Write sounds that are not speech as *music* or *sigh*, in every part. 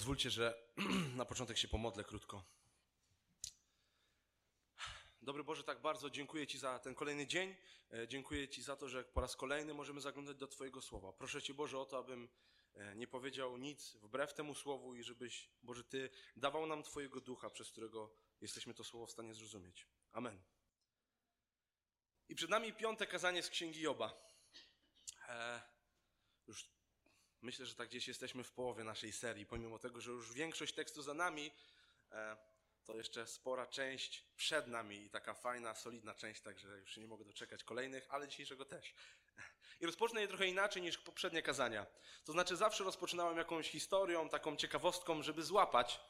pozwólcie, że *clears throat* na początek się pomodlę krótko. Dobry Boże, tak bardzo dziękuję Ci za ten kolejny dzień. E, Dziękuję Ci za to, że po raz kolejny możemy zaglądać do Twojego słowa. Proszę Cię, Boże, o to, abym e, nie powiedział nic wbrew temu słowu i żebyś, Boże, Ty dawał nam Twojego ducha, przez którego jesteśmy to słowo w stanie zrozumieć. Amen. I przed nami piąte kazanie z Księgi Joba. E, już myślę, że tak gdzieś jesteśmy w połowie naszej serii, pomimo tego, że już większość tekstu za nami, e, to jeszcze spora część przed nami i taka fajna, solidna część, także już nie mogę doczekać kolejnych, ale dzisiejszego też. I rozpocznę je trochę inaczej niż poprzednie kazania. To znaczy zawsze rozpoczynałem jakąś historią, taką ciekawostką, żeby złapać.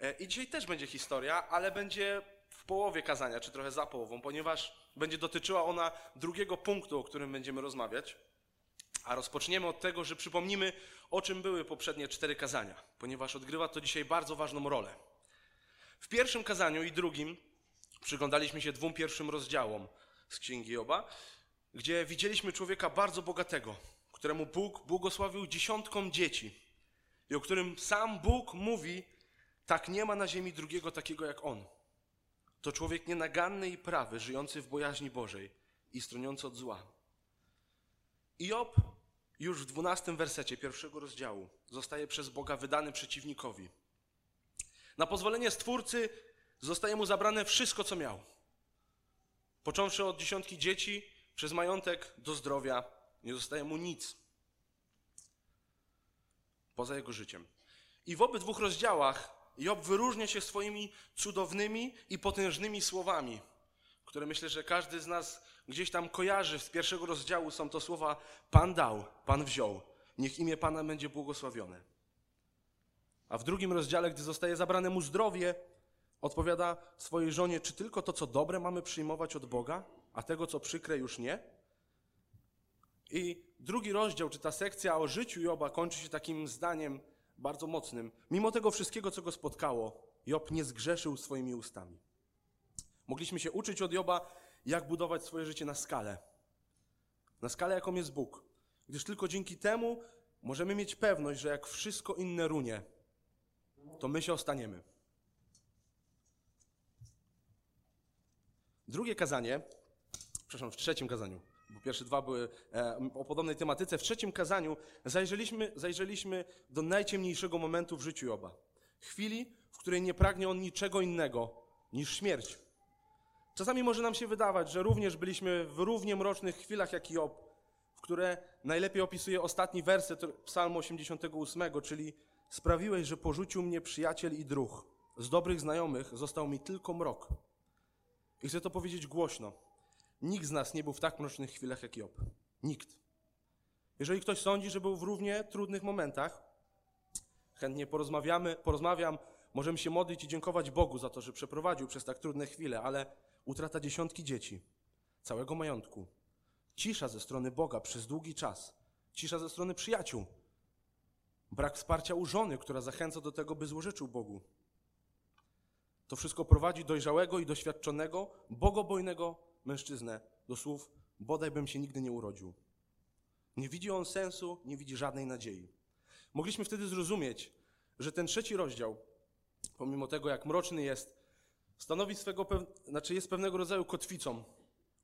E, I dzisiaj też będzie historia, ale będzie w połowie kazania, czy trochę za połową, ponieważ będzie dotyczyła ona drugiego punktu, o którym będziemy rozmawiać. A rozpoczniemy od tego, że przypomnimy, o czym były poprzednie cztery kazania, ponieważ odgrywa to dzisiaj bardzo ważną rolę. W pierwszym kazaniu i drugim przyglądaliśmy się dwóm pierwszym rozdziałom z Księgi Joba, gdzie widzieliśmy człowieka bardzo bogatego, któremu Bóg błogosławił dziesiątkom dzieci i o którym sam Bóg mówi, tak nie ma na ziemi drugiego takiego jak on. To człowiek nienaganny i prawy, żyjący w bojaźni Bożej i stroniący od zła. I Job już w dwunastym wersecie pierwszego rozdziału zostaje przez Boga wydany przeciwnikowi. Na pozwolenie Stwórcy zostaje mu zabrane wszystko, co miał. Począwszy od dziesiątki dzieci, przez majątek do zdrowia, nie zostaje mu nic poza jego życiem. I w obydwu rozdziałach Job wyróżnia się swoimi cudownymi i potężnymi słowami, które myślę, że każdy z nas gdzieś tam kojarzy. Z pierwszego rozdziału są to słowa Pan dał, Pan wziął. Niech imię Pana będzie błogosławione. A w drugim rozdziale, gdy zostaje zabrane mu zdrowie, odpowiada swojej żonie, czy tylko to, co dobre mamy przyjmować od Boga, a tego, co przykre, już nie? I drugi rozdział, czy ta sekcja o życiu Joba kończy się takim zdaniem bardzo mocnym. Mimo tego wszystkiego, co go spotkało, Job nie zgrzeszył swoimi ustami. Mogliśmy się uczyć od Joba, jak budować swoje życie na skalę. Na skalę, jaką jest Bóg. Gdyż tylko dzięki temu możemy mieć pewność, że jak wszystko inne runie, to my się ostaniemy. Drugie kazanie, przepraszam, w trzecim kazaniu, bo pierwsze dwa były e, o podobnej tematyce. W trzecim kazaniu zajrzeliśmy, zajrzeliśmy do najciemniejszego momentu w życiu Joba. Chwili, w której nie pragnie on niczego innego niż śmierć. Czasami może nam się wydawać, że również byliśmy w równie mrocznych chwilach jak Job, w które najlepiej opisuje ostatni werset Psalmu 88, czyli Sprawiłeś, że porzucił mnie przyjaciel i druh. Z dobrych znajomych został mi tylko mrok. I chcę to powiedzieć głośno. Nikt z nas nie był w tak mrocznych chwilach jak Job. Nikt. Jeżeli ktoś sądzi, że był w równie trudnych momentach, chętnie porozmawiamy, porozmawiam, możemy się modlić i dziękować Bogu za to, że przeprowadził przez tak trudne chwile, ale utrata dziesiątki dzieci, całego majątku, cisza ze strony Boga przez długi czas, cisza ze strony przyjaciół, brak wsparcia u żony, która zachęca do tego, by złożyczył Bogu. To wszystko prowadzi dojrzałego i doświadczonego, bogobojnego mężczyznę do słów bodaj bym się nigdy nie urodził. Nie widzi on sensu, nie widzi żadnej nadziei. Mogliśmy wtedy zrozumieć, że ten trzeci rozdział, pomimo tego jak mroczny jest, stanowi swego, znaczy jest pewnego rodzaju kotwicą,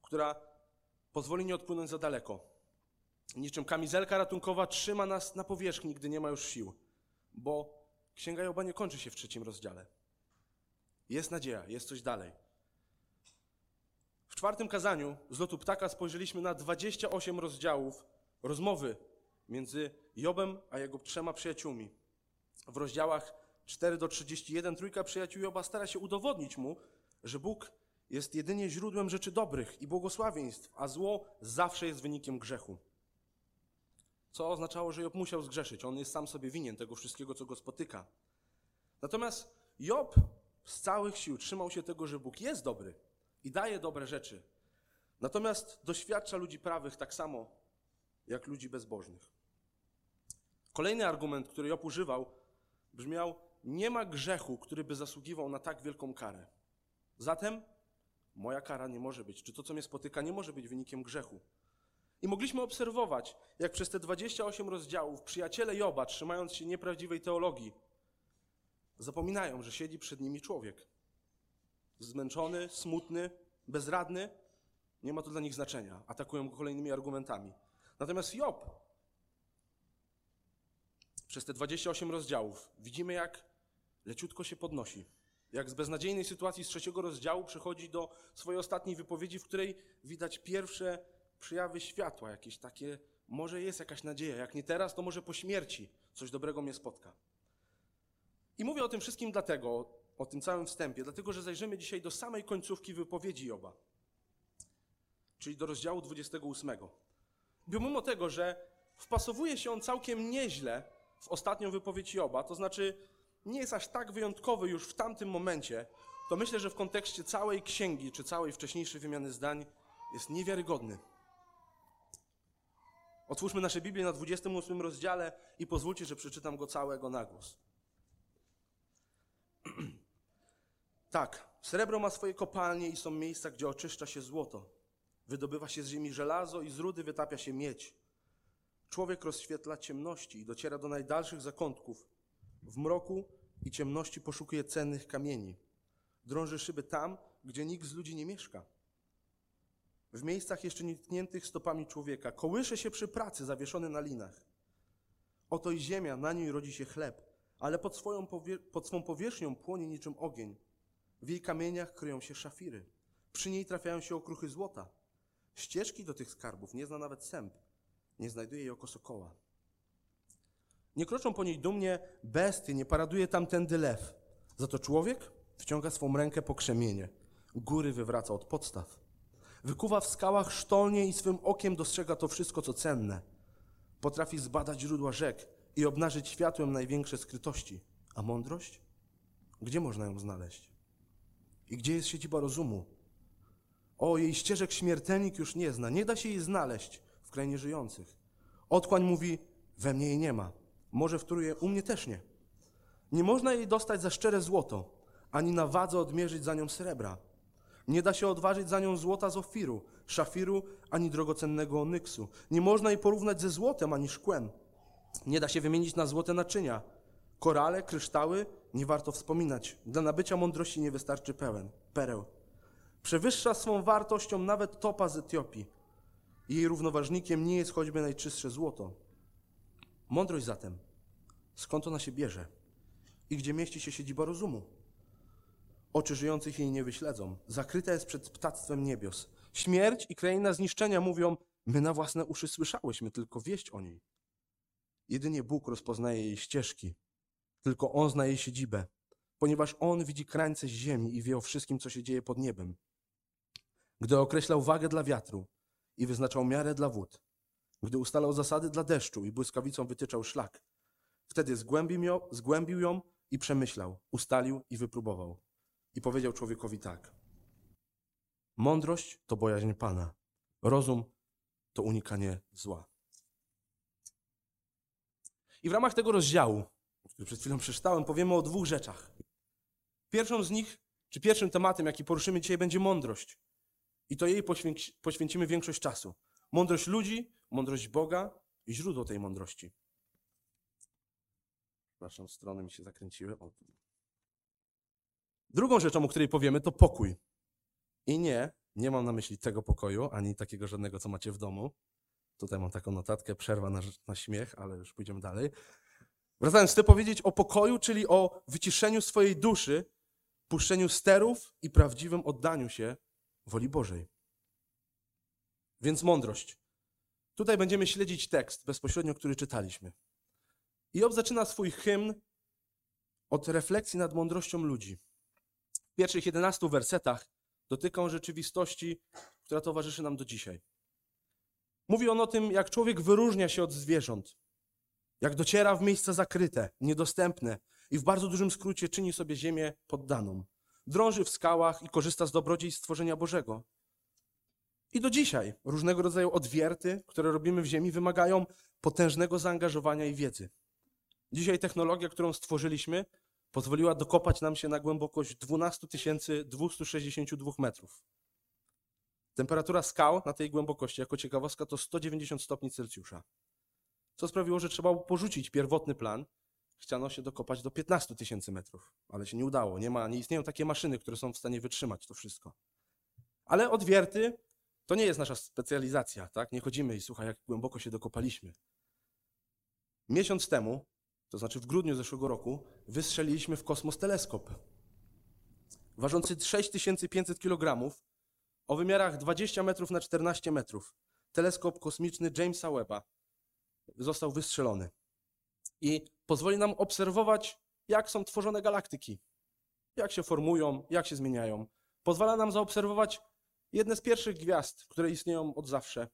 która pozwoli nie odpłynąć za daleko. Niczym kamizelka ratunkowa trzyma nas na powierzchni, gdy nie ma już sił, bo Księga Joba nie kończy się w trzecim rozdziale. Jest nadzieja, jest coś dalej. W czwartym kazaniu z lotu ptaka spojrzeliśmy na 28 rozdziałów rozmowy między Jobem a jego trzema przyjaciółmi. W rozdziałach 4 do 31 trójka przyjaciół Joba stara się udowodnić mu, że Bóg jest jedynie źródłem rzeczy dobrych i błogosławieństw, a zło zawsze jest wynikiem grzechu. Co oznaczało, że Job musiał zgrzeszyć. On jest sam sobie winien tego wszystkiego, co go spotyka. Natomiast Job z całych sił trzymał się tego, że Bóg jest dobry i daje dobre rzeczy. Natomiast doświadcza ludzi prawych tak samo jak ludzi bezbożnych. Kolejny argument, który Job używał, brzmiał: Nie ma grzechu, który by zasługiwał na tak wielką karę. Zatem moja kara nie może być, czy to, co mnie spotyka, nie może być wynikiem grzechu. I mogliśmy obserwować, jak przez te 28 rozdziałów przyjaciele Joba, trzymając się nieprawdziwej teologii, zapominają, że siedzi przed nimi człowiek. Zmęczony, smutny, bezradny, nie ma to dla nich znaczenia. Atakują go kolejnymi argumentami. Natomiast Job przez te 28 rozdziałów widzimy, jak leciutko się podnosi. Jak z beznadziejnej sytuacji z trzeciego rozdziału przechodzi do swojej ostatniej wypowiedzi, w której widać pierwsze przejawy światła, jakieś takie, może jest jakaś nadzieja. Jak nie teraz, to może po śmierci coś dobrego mnie spotka. I mówię o tym wszystkim dlatego, o tym całym wstępie, dlatego że zajrzymy dzisiaj do samej końcówki wypowiedzi Joba, czyli do rozdziału 28. Pomimo tego, że wpasowuje się on całkiem nieźle w ostatnią wypowiedź Joba, to znaczy nie jest aż tak wyjątkowy już w tamtym momencie, to myślę, że w kontekście całej księgi, czy całej wcześniejszej wymiany zdań jest niewiarygodny. Otwórzmy nasze Biblię na 28 rozdziale i pozwólcie, że przeczytam go całego na głos. *clears throat* tak, srebro ma swoje kopalnie i są miejsca, gdzie oczyszcza się złoto. Wydobywa się z ziemi żelazo i z rudy wytapia się miedź. Człowiek rozświetla ciemności i dociera do najdalszych zakątków. W mroku i ciemności poszukuje cennych kamieni. Drąży szyby tam, gdzie nikt z ludzi nie mieszka. W miejscach jeszcze nietkniętych stopami człowieka. Kołysze się przy pracy, zawieszony na linach. Oto i ziemia, na niej rodzi się chleb, ale pod, swoją pod swą powierzchnią płonie niczym ogień. W jej kamieniach kryją się szafiry. Przy niej trafiają się okruchy złota. Ścieżki do tych skarbów nie zna nawet sęp. Nie znajduje jej oko sokoła. Nie kroczą po niej dumnie bestie, nie paraduje tamtędy lew. Za to człowiek wciąga swą rękę po krzemienie. Góry wywraca od podstaw. Wykuwa w skałach sztolnie i swym okiem dostrzega to wszystko, co cenne. Potrafi zbadać źródła rzek i obnażyć światłem największe skrytości. A mądrość? Gdzie można ją znaleźć? I gdzie jest siedziba rozumu? O, jej ścieżek śmiertelnik już nie zna, nie da się jej znaleźć w krainie żyjących. Otchłań mówi, we mnie jej nie ma. Może wtóruje, u mnie też nie. Nie można jej dostać za szczere złoto, ani na wadze odmierzyć za nią srebra. Nie da się odważyć za nią złota z ofiru, szafiru, ani drogocennego onyksu. Nie można jej porównać ze złotem, ani szkłem. Nie da się wymienić na złote naczynia. Korale, kryształy, nie warto wspominać. Dla nabycia mądrości nie wystarczy pełen, pereł. Przewyższa swą wartością nawet topa z Etiopii. Jej równoważnikiem nie jest choćby najczystsze złoto. Mądrość zatem, skąd ona się bierze i gdzie mieści się siedziba rozumu? Oczy żyjących jej nie wyśledzą. Zakryta jest przed ptactwem niebios. Śmierć i kraina zniszczenia mówią, my na własne uszy słyszałyśmy tylko wieść o niej. Jedynie Bóg rozpoznaje jej ścieżki. Tylko On zna jej siedzibę, ponieważ On widzi krańce ziemi i wie o wszystkim, co się dzieje pod niebem. Gdy określał wagę dla wiatru i wyznaczał miarę dla wód, gdy ustalał zasady dla deszczu i błyskawicą wytyczał szlak, wtedy zgłębił ją, zgłębił ją i przemyślał, ustalił i wypróbował. I powiedział człowiekowi tak. Mądrość to bojaźń Pana, rozum to unikanie zła. I w ramach tego rozdziału, który przed chwilą przeczytałem, powiemy o dwóch rzeczach. Pierwszą z nich, czy pierwszym tematem, jaki poruszymy dzisiaj, będzie mądrość. I to jej poświęci, poświęcimy większość czasu. Mądrość ludzi, mądrość Boga i źródło tej mądrości. Przepraszam, strony mi się zakręciły. O. Drugą rzeczą, o której powiemy, to pokój. I nie, nie mam na myśli tego pokoju, ani takiego żadnego, co macie w domu. Tutaj mam taką notatkę, przerwa na, na śmiech, ale już pójdziemy dalej. Wracając, chcę powiedzieć o pokoju, czyli o wyciszeniu swojej duszy, puszczeniu sterów i prawdziwym oddaniu się woli Bożej. Więc mądrość. Tutaj będziemy śledzić tekst bezpośrednio, który czytaliśmy. Job zaczyna swój hymn od refleksji nad mądrością ludzi. W pierwszych 11 wersetach dotyka on rzeczywistości, która towarzyszy nam do dzisiaj. Mówi on o tym, jak człowiek wyróżnia się od zwierząt, jak dociera w miejsca zakryte, niedostępne i w bardzo dużym skrócie czyni sobie ziemię poddaną. Drąży w skałach i korzysta z dobrodziejstw stworzenia Bożego. I do dzisiaj różnego rodzaju odwierty, które robimy w ziemi, wymagają potężnego zaangażowania i wiedzy. Dzisiaj technologia, którą stworzyliśmy, pozwoliła dokopać nam się na głębokość 12 262 metrów. Temperatura skał na tej głębokości, jako ciekawostka, to 190 stopni Celsjusza. Co sprawiło, że trzeba porzucić pierwotny plan chciano się dokopać do 15 tysięcy metrów, ale się nie udało. Nie, ma, nie istnieją takie maszyny, które są w stanie wytrzymać to wszystko. Ale odwierty to nie jest nasza specjalizacja, tak? Nie chodzimy i słuchaj, jak głęboko się dokopaliśmy. Miesiąc temu, to znaczy w grudniu zeszłego roku, wystrzeliliśmy w kosmos teleskop. Ważący 6500 kg, o wymiarach 20 metrów na 14 metrów. Teleskop kosmiczny Jamesa Webba został wystrzelony. I pozwoli nam obserwować, jak są tworzone galaktyki, jak się formują, jak się zmieniają. Pozwala nam zaobserwować jedne z pierwszych gwiazd, które istnieją od zawsze.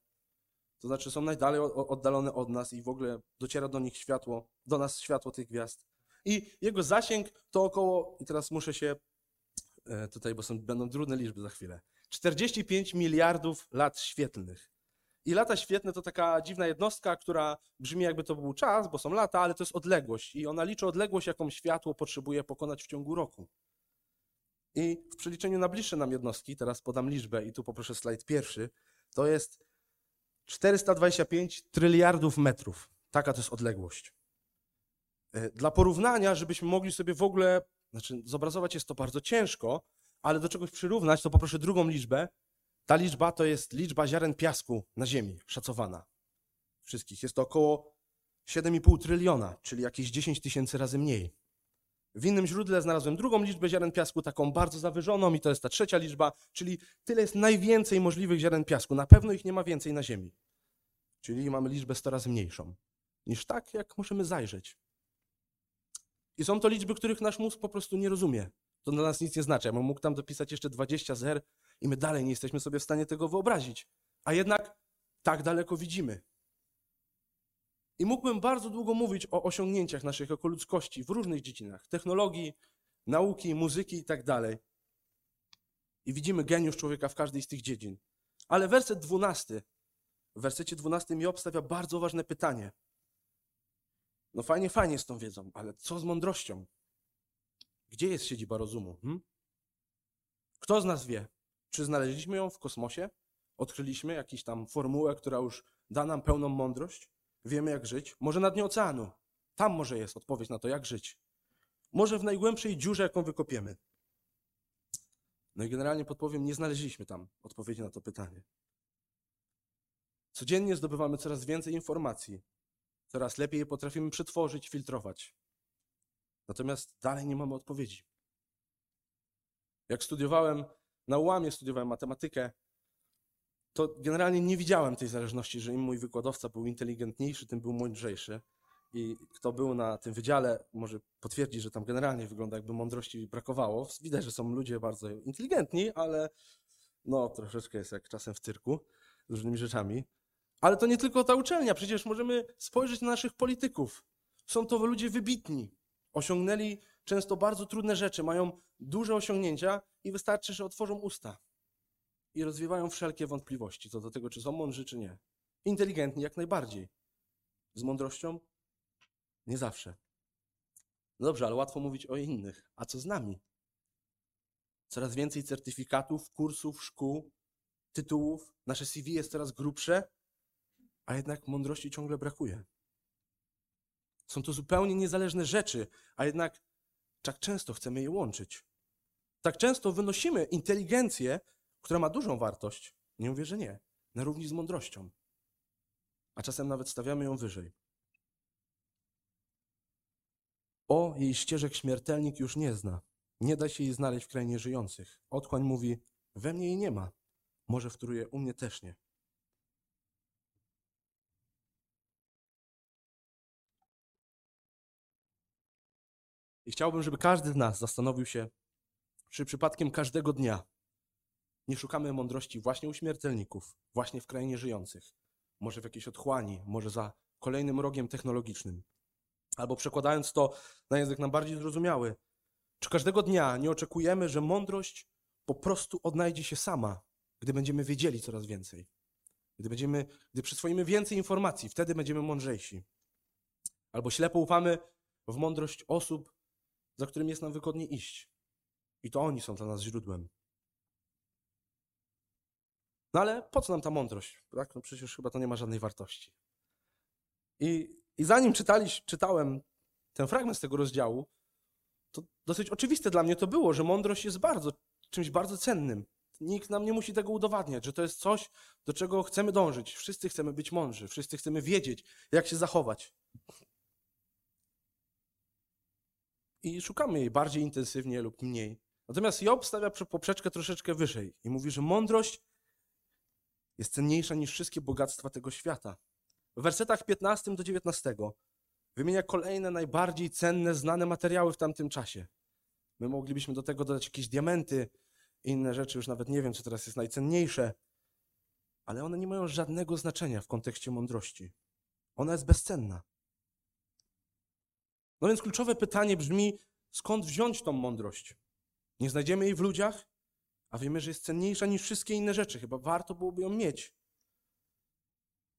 To znaczy są najdalej oddalone od nas i w ogóle dociera do nich światło, do nas światło tych gwiazd. I jego zasięg to około, i teraz muszę się e, tutaj, bo są, będą trudne liczby za chwilę, 45 miliardów lat świetlnych. I lata świetne to taka dziwna jednostka, która brzmi jakby to był czas, bo są lata, ale to jest odległość. I ona liczy odległość, jaką światło potrzebuje pokonać w ciągu roku. I w przeliczeniu na bliższe nam jednostki, teraz podam liczbę i tu poproszę slajd pierwszy, to jest 425 tryliardów metrów. Taka to jest odległość. E, dla porównania, żebyśmy mogli sobie w ogóle, znaczy zobrazować jest to bardzo ciężko, ale do czegoś przyrównać, to poproszę drugą liczbę. Ta liczba to jest liczba ziaren piasku na Ziemi, szacowana. Wszystkich. Jest to około 7,5 tryliona, czyli jakieś 10 tysięcy razy mniej. W innym źródle znalazłem drugą liczbę ziaren piasku, taką bardzo zawyżoną, i to jest ta trzecia liczba, czyli tyle jest najwięcej możliwych ziaren piasku. Na pewno ich nie ma więcej na Ziemi. Czyli mamy liczbę 100 razy mniejszą niż tak, jak możemy zajrzeć. I są to liczby, których nasz mózg po prostu nie rozumie. To dla nas nic nie znaczy. Ja bym mógł tam dopisać jeszcze 20 zer i my dalej nie jesteśmy sobie w stanie tego wyobrazić. A jednak tak daleko widzimy. I mógłbym bardzo długo mówić o osiągnięciach naszych jako ludzkości w różnych dziedzinach technologii, nauki, muzyki i tak dalej. I widzimy geniusz człowieka w każdej z tych dziedzin. Ale werset 12, w wersecie 12 mi obstawia bardzo ważne pytanie. No fajnie, fajnie z tą wiedzą, ale co z mądrością? Gdzie jest siedziba rozumu? Hmm? Kto z nas wie? Czy znaleźliśmy ją w kosmosie? Odkryliśmy jakąś tam formułę, która już da nam pełną mądrość? Wiemy, jak żyć? Może na dnie oceanu. Tam może jest odpowiedź na to, jak żyć. Może w najgłębszej dziurze, jaką wykopiemy. No i generalnie podpowiem, nie znaleźliśmy tam odpowiedzi na to pytanie. Codziennie zdobywamy coraz więcej informacji, coraz lepiej je potrafimy przetworzyć, filtrować. Natomiast dalej nie mamy odpowiedzi. Jak studiowałem na ułamie, studiowałem matematykę, to generalnie nie widziałem tej zależności, że im mój wykładowca był inteligentniejszy, tym był mądrzejszy. I kto był na tym wydziale, może potwierdzi, że tam generalnie wygląda, jakby mądrości brakowało. Widać, że są ludzie bardzo inteligentni, ale no troszeczkę jest jak czasem w tyrku z różnymi rzeczami. Ale to nie tylko ta uczelnia, przecież możemy spojrzeć na naszych polityków. Są to ludzie wybitni. Osiągnęli często bardzo trudne rzeczy, mają duże osiągnięcia i wystarczy, że otworzą usta i rozwiewają wszelkie wątpliwości co do tego, czy są mądrzy, czy nie. Inteligentni jak najbardziej. Z mądrością? Nie zawsze. No dobrze, ale łatwo mówić o innych. A co z nami? Coraz więcej certyfikatów, kursów, szkół, tytułów. Nasze CV jest coraz grubsze, a jednak mądrości ciągle brakuje. Są to zupełnie niezależne rzeczy, a jednak tak często chcemy je łączyć. Tak często wynosimy inteligencję która ma dużą wartość, nie mówię, że nie, na równi z mądrością. A czasem nawet stawiamy ją wyżej. O, jej ścieżek śmiertelnik już nie zna. Nie da się jej znaleźć w krainie żyjących. Otchłań mówi, we mnie jej nie ma. Może wtóruje u mnie też nie. I chciałbym, żeby każdy z nas zastanowił się, czy przypadkiem każdego dnia nie szukamy mądrości właśnie u śmiertelników, właśnie w krainie żyjących, może w jakiejś otchłani, może za kolejnym rogiem technologicznym. Albo przekładając to na język nam bardziej zrozumiały, czy każdego dnia nie oczekujemy, że mądrość po prostu odnajdzie się sama, gdy będziemy wiedzieli coraz więcej? Gdy, będziemy, gdy przyswoimy więcej informacji, wtedy będziemy mądrzejsi. Albo ślepo ufamy w mądrość osób, za którymi jest nam wygodnie iść. I to oni są dla nas źródłem. No ale po co nam ta mądrość? Tak? No przecież chyba to nie ma żadnej wartości. I, i zanim czytali, czytałem ten fragment z tego rozdziału, to dosyć oczywiste dla mnie to było, że mądrość jest bardzo, czymś bardzo cennym. Nikt nam nie musi tego udowadniać, że to jest coś, do czego chcemy dążyć. Wszyscy chcemy być mądrzy, wszyscy chcemy wiedzieć, jak się zachować. I szukamy jej bardziej intensywnie lub mniej. Natomiast Job stawia poprzeczkę troszeczkę wyżej i mówi, że mądrość jest cenniejsza niż wszystkie bogactwa tego świata. W wersetach 15 do 19 wymienia kolejne najbardziej cenne, znane materiały w tamtym czasie. My moglibyśmy do tego dodać jakieś diamenty, inne rzeczy, już nawet nie wiem, co teraz jest najcenniejsze, ale one nie mają żadnego znaczenia w kontekście mądrości. Ona jest bezcenna. No więc kluczowe pytanie brzmi, skąd wziąć tą mądrość? Nie znajdziemy jej w ludziach, a wiemy, że jest cenniejsza niż wszystkie inne rzeczy. Chyba warto byłoby ją mieć.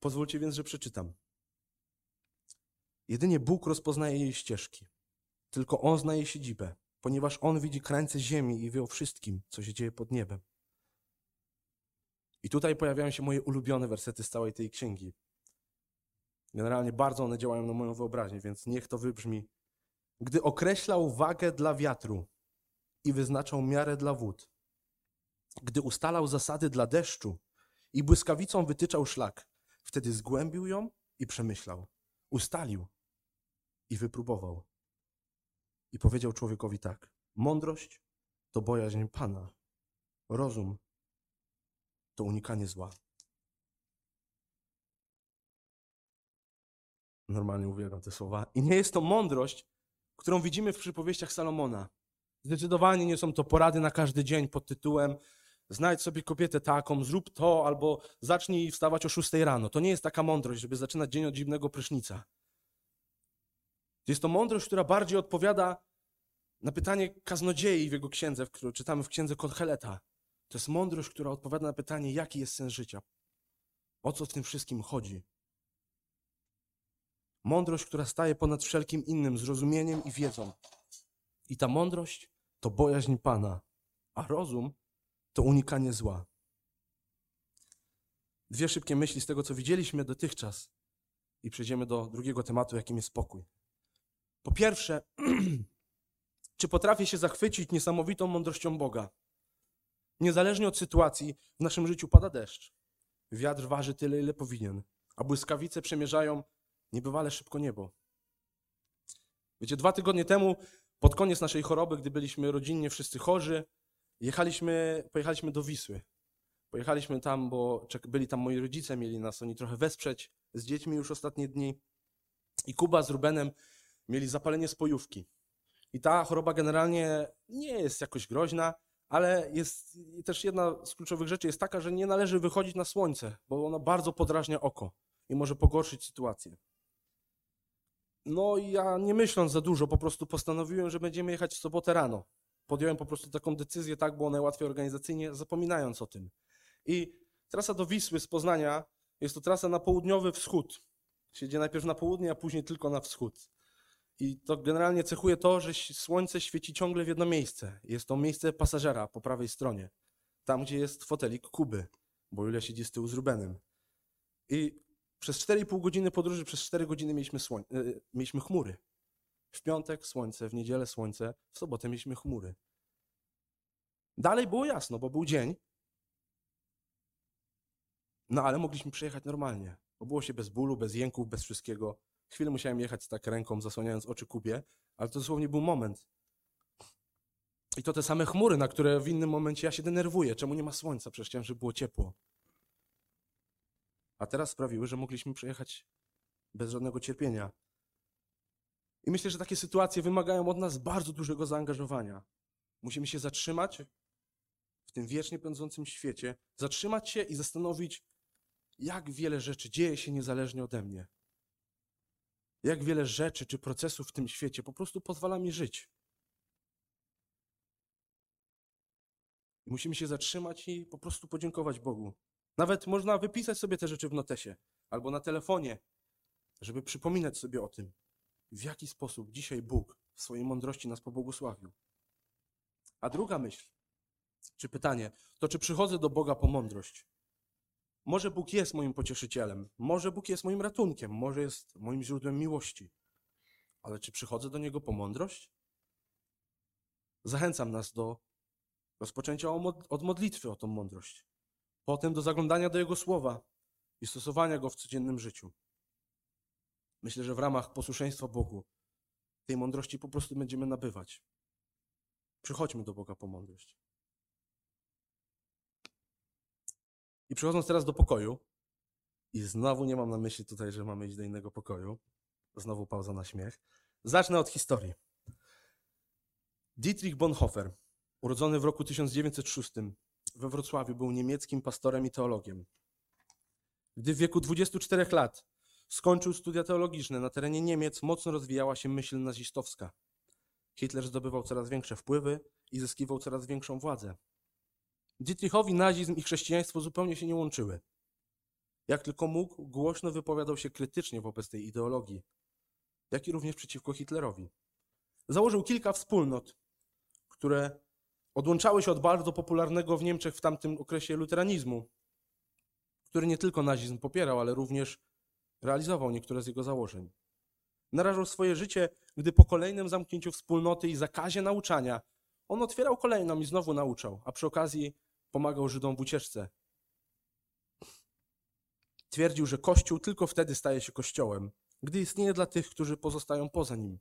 Pozwólcie więc, że przeczytam. Jedynie Bóg rozpoznaje jej ścieżki. Tylko On zna jej siedzibę, ponieważ On widzi krańce ziemi i wie o wszystkim, co się dzieje pod niebem. I tutaj pojawiają się moje ulubione wersety z całej tej księgi. Generalnie bardzo one działają na moją wyobraźnię, więc niech to wybrzmi. Gdy określał wagę dla wiatru i wyznaczał miarę dla wód, gdy ustalał zasady dla deszczu i błyskawicą wytyczał szlak, wtedy zgłębił ją i przemyślał. Ustalił i wypróbował. I powiedział człowiekowi tak: Mądrość to bojaźń Pana, rozum to unikanie zła. Normalnie uwielbiam te słowa. I nie jest to mądrość, którą widzimy w przypowieściach Salomona. Zdecydowanie nie są to porady na każdy dzień pod tytułem znajdź sobie kobietę taką, zrób to, albo zacznij wstawać o 6 rano. To nie jest taka mądrość, żeby zaczynać dzień od zimnego prysznica. Jest to mądrość, która bardziej odpowiada na pytanie kaznodziei w jego księdze, którą czytamy w księdze Kocheleta. To jest mądrość, która odpowiada na pytanie, jaki jest sens życia. O co w tym wszystkim chodzi? Mądrość, która staje ponad wszelkim innym zrozumieniem i wiedzą. I ta mądrość to bojaźń Pana, a rozum to unikanie zła. Dwie szybkie myśli z tego, co widzieliśmy dotychczas, i przejdziemy do drugiego tematu, jakim jest spokój. Po pierwsze, *clears throat* czy potrafię się zachwycić niesamowitą mądrością Boga? Niezależnie od sytuacji, w naszym życiu pada deszcz. Wiatr waży tyle, ile powinien, a błyskawice przemierzają niebywale szybko niebo. Wiecie, dwa tygodnie temu, pod koniec naszej choroby, gdy byliśmy rodzinnie wszyscy chorzy, jechaliśmy, pojechaliśmy do Wisły. Pojechaliśmy tam, bo byli tam moi rodzice, mieli nas oni trochę wesprzeć z dziećmi już ostatnie dni. I Kuba z Rubenem mieli zapalenie spojówki. I ta choroba generalnie nie jest jakoś groźna, ale jest też jedna z kluczowych rzeczy jest taka, że nie należy wychodzić na słońce, bo ono bardzo podrażnia oko i może pogorszyć sytuację. No i ja nie myśląc za dużo, po prostu postanowiłem, że będziemy jechać w sobotę rano. Podjąłem po prostu taką decyzję, tak było najłatwiej organizacyjnie, zapominając o tym. I trasa do Wisły z Poznania jest to trasa na południowy wschód. Siedzie najpierw na południe, a później tylko na wschód. I to generalnie cechuje to, że słońce świeci ciągle w jedno miejsce. Jest to miejsce pasażera po prawej stronie. Tam, gdzie jest fotelik Kuby, bo Julia siedzi z tyłu z Rubenem. I przez 4,5 godziny podróży, przez 4 godziny mieliśmy, słoń, yy, mieliśmy chmury. W piątek słońce, w niedzielę słońce, w sobotę mieliśmy chmury. Dalej było jasno, bo był dzień. No ale mogliśmy przejechać normalnie. Obyło się bez bólu, bez jęków, bez wszystkiego. Chwilę musiałem jechać tak ręką, zasłaniając oczy Kubie, ale to dosłownie był moment. I to te same chmury, na które w innym momencie ja się denerwuję. Czemu nie ma słońca? Przecież chciałem, żeby było ciepło. A teraz sprawiły, że mogliśmy przejechać bez żadnego cierpienia. I myślę, że takie sytuacje wymagają od nas bardzo dużego zaangażowania. Musimy się zatrzymać w tym wiecznie pędzącym świecie, zatrzymać się i zastanowić, jak wiele rzeczy dzieje się niezależnie ode mnie. Jak wiele rzeczy czy procesów w tym świecie po prostu pozwala mi żyć. Musimy się zatrzymać i po prostu podziękować Bogu. Nawet można wypisać sobie te rzeczy w notesie albo na telefonie, żeby przypominać sobie o tym, w jaki sposób dzisiaj Bóg w swojej mądrości nas pobłogosławił. A druga myśl, czy pytanie, to czy przychodzę do Boga po mądrość? Może Bóg jest moim pocieszycielem, może Bóg jest moim ratunkiem, może jest moim źródłem miłości. ale czy przychodzę do Niego po mądrość? Zachęcam nas do rozpoczęcia od modlitwy o tą mądrość, potem do zaglądania do Jego słowa i stosowania go w codziennym życiu. Myślę, że w ramach posłuszeństwa Bogu tej mądrości po prostu będziemy nabywać. Przychodźmy do Boga po mądrość. I przechodząc teraz do pokoju, i znowu nie mam na myśli tutaj, że mamy iść do innego pokoju, znowu pauza na śmiech. Zacznę od historii. Dietrich Bonhoeffer, urodzony w roku 1906 we Wrocławiu, był niemieckim pastorem i teologiem. Gdy w wieku 24 lat skończył studia teologiczne, na terenie Niemiec mocno rozwijała się myśl nazistowska. Hitler zdobywał coraz większe wpływy i zyskiwał coraz większą władzę. Dietrichowi nazizm i chrześcijaństwo zupełnie się nie łączyły. Jak tylko mógł, głośno wypowiadał się krytycznie wobec tej ideologii, jak i również przeciwko Hitlerowi. Założył kilka wspólnot, które odłączały się od bardzo popularnego w Niemczech w tamtym okresie luteranizmu, który nie tylko nazizm popierał, ale również realizował niektóre z jego założeń. Narażał swoje życie, gdy po kolejnym zamknięciu wspólnoty i zakazie nauczania on otwierał kolejną i znowu nauczał, a przy okazji pomagał Żydom w ucieczce. Twierdził, że Kościół tylko wtedy staje się Kościołem, gdy istnieje dla tych, którzy pozostają poza nim.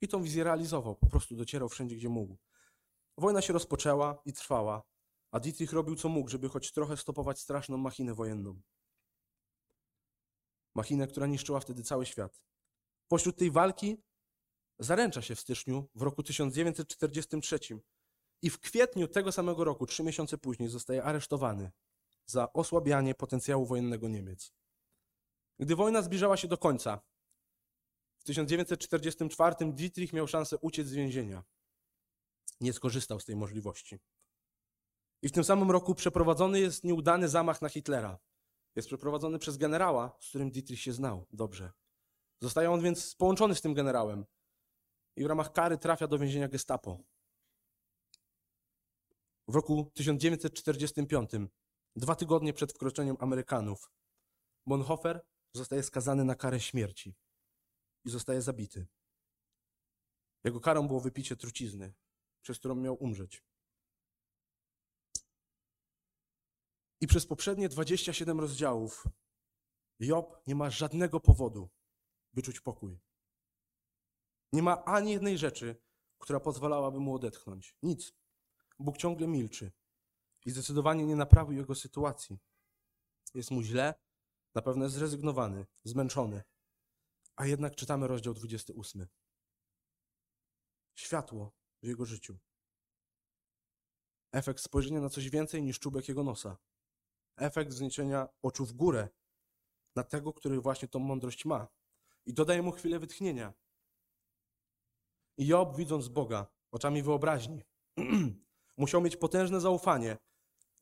I tą wizję realizował, po prostu docierał wszędzie, gdzie mógł. Wojna się rozpoczęła i trwała, a Dietrich robił co mógł, żeby choć trochę stopować straszną machinę wojenną. Machinę, która niszczyła wtedy cały świat. Pośród tej walki zaręcza się w styczniu w roku 1943 i w kwietniu tego samego roku, trzy miesiące później, zostaje aresztowany za osłabianie potencjału wojennego Niemiec. Gdy wojna zbliżała się do końca, w 1944 Dietrich miał szansę uciec z więzienia. Nie skorzystał z tej możliwości. I w tym samym roku przeprowadzony jest nieudany zamach na Hitlera. Jest przeprowadzony przez generała, z którym Dietrich się znał dobrze. Zostaje on więc połączony z tym generałem i w ramach kary trafia do więzienia Gestapo. W roku 1945, dwa tygodnie przed wkroczeniem Amerykanów, Bonhoeffer zostaje skazany na karę śmierci i zostaje zabity. Jego karą było wypicie trucizny, przez którą miał umrzeć. I przez poprzednie 27 rozdziałów Job nie ma żadnego powodu, by czuć pokój. Nie ma ani jednej rzeczy, która pozwalałaby mu odetchnąć. Nic. Bóg ciągle milczy i zdecydowanie nie naprawił jego sytuacji. Jest mu źle, na pewno jest zrezygnowany, zmęczony. A jednak czytamy rozdział 28. Światło w jego życiu. Efekt spojrzenia na coś więcej niż czubek jego nosa. Efekt wzniesienia oczu w górę na tego, który właśnie tą mądrość ma. I dodaje mu chwilę wytchnienia. I Job, widząc Boga oczami wyobraźni, *clears throat* musiał mieć potężne zaufanie,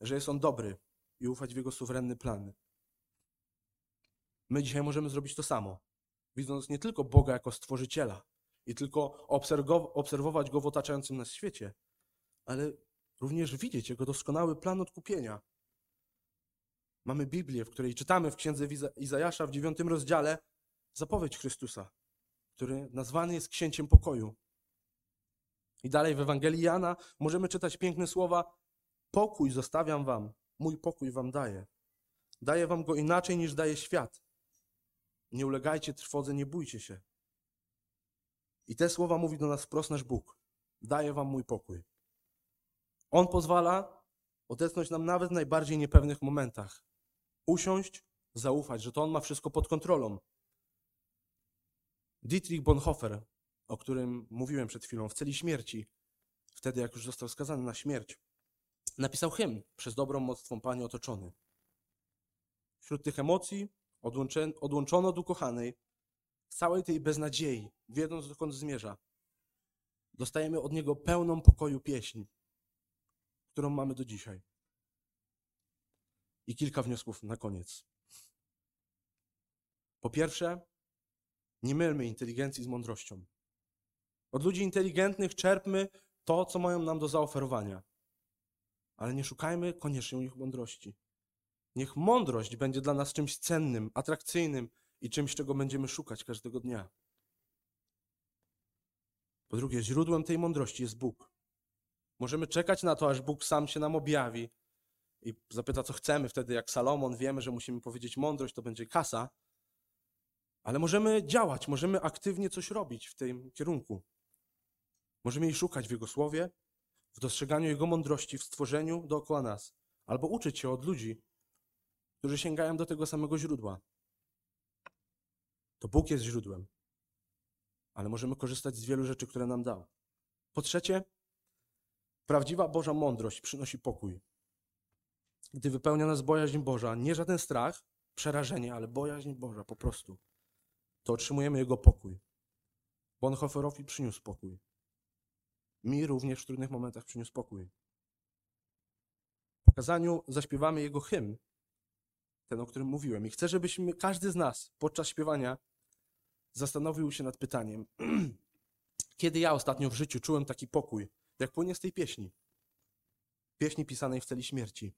że jest on dobry i ufać w jego suwerenny plan. My dzisiaj możemy zrobić to samo, widząc nie tylko Boga jako stworzyciela i tylko obserwować go w otaczającym nas świecie, ale również widzieć jego doskonały plan odkupienia. Mamy Biblię, w której czytamy w księdze Izajasza w dziewiątym rozdziale zapowiedź Chrystusa, który nazwany jest księciem pokoju. I dalej w Ewangelii Jana możemy czytać piękne słowa: Pokój zostawiam wam, mój pokój wam daję. Daję wam go inaczej niż daje świat. Nie ulegajcie trwodze, nie bójcie się. I te słowa mówi do nas wprost nasz Bóg. Daję wam mój pokój. On pozwala odetchnąć nam nawet w najbardziej niepewnych momentach. Usiąść, zaufać, że to On ma wszystko pod kontrolą. Dietrich Bonhoeffer, o którym mówiłem przed chwilą, w celi śmierci, wtedy jak już został skazany na śmierć, napisał hymn przez dobrą moc Twą Panie otoczony. Wśród tych emocji odłączono od ukochanej, całej tej beznadziei, wiedząc dokąd zmierza, dostajemy od Niego pełną pokoju pieśń, którą mamy do dzisiaj. I kilka wniosków na koniec. Po pierwsze, nie mylmy inteligencji z mądrością. Od ludzi inteligentnych czerpmy to, co mają nam do zaoferowania. Ale nie szukajmy koniecznie u nich mądrości. Niech mądrość będzie dla nas czymś cennym, atrakcyjnym i czymś, czego będziemy szukać każdego dnia. Po drugie, źródłem tej mądrości jest Bóg. Możemy czekać na to, aż Bóg sam się nam objawi i zapyta, co chcemy. Wtedy, jak Salomon, wiemy, że musimy powiedzieć mądrość, to będzie kasa. Ale możemy działać, możemy aktywnie coś robić w tym kierunku. Możemy jej szukać w Jego słowie, w dostrzeganiu Jego mądrości, w stworzeniu dookoła nas, albo uczyć się od ludzi, którzy sięgają do tego samego źródła. To Bóg jest źródłem, ale możemy korzystać z wielu rzeczy, które nam dał. Po trzecie, prawdziwa Boża mądrość przynosi pokój. Gdy wypełnia nas bojaźń Boża, nie żaden strach, przerażenie, ale bojaźń Boża po prostu, to otrzymujemy Jego pokój. Bonhoefferowi przyniósł pokój. Mi również w trudnych momentach przyniósł pokój. Po kazaniu zaśpiewamy Jego hymn, ten, o którym mówiłem. I chcę, żebyśmy, każdy z nas podczas śpiewania zastanowił się nad pytaniem, *clears throat* kiedy ja ostatnio w życiu czułem taki pokój, jak płynie z tej pieśni. Pieśni pisanej w celi śmierci.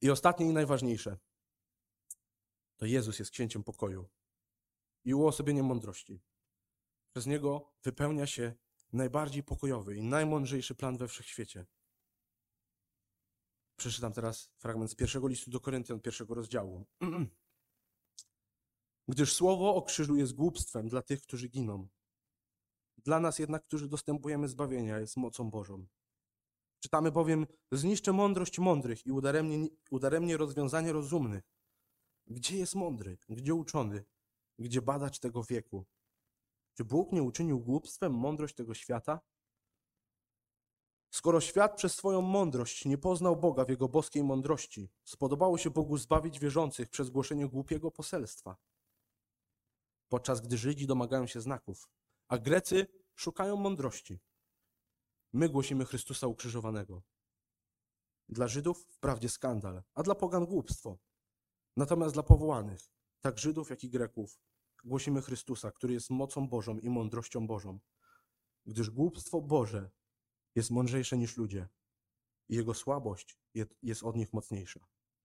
I ostatnie i najważniejsze. To Jezus jest księciem pokoju i uosobieniem mądrości. Przez Niego wypełnia się najbardziej pokojowy i najmądrzejszy plan we wszechświecie. Przeczytam teraz fragment z pierwszego listu do Koryntian, pierwszego rozdziału. *clears throat* Gdyż słowo o krzyżu jest głupstwem dla tych, którzy giną. Dla nas jednak, którzy dostępujemy zbawienia, jest mocą Bożą. Czytamy bowiem, zniszczę mądrość mądrych i udaremnie, udaremnie rozwiązanie rozumnych. Gdzie jest mądry? Gdzie uczony? Gdzie badacz tego wieku? Czy Bóg nie uczynił głupstwem mądrość tego świata? Skoro świat przez swoją mądrość nie poznał Boga w jego boskiej mądrości, spodobało się Bogu zbawić wierzących przez głoszenie głupiego poselstwa. Podczas gdy Żydzi domagają się znaków, a Grecy szukają mądrości. My głosimy Chrystusa ukrzyżowanego. Dla Żydów wprawdzie skandal, a dla pogan głupstwo. Natomiast dla powołanych, tak Żydów, jak i Greków, głosimy Chrystusa, który jest mocą Bożą i mądrością Bożą. Gdyż głupstwo Boże jest mądrzejsze niż ludzie i jego słabość jest od nich mocniejsza.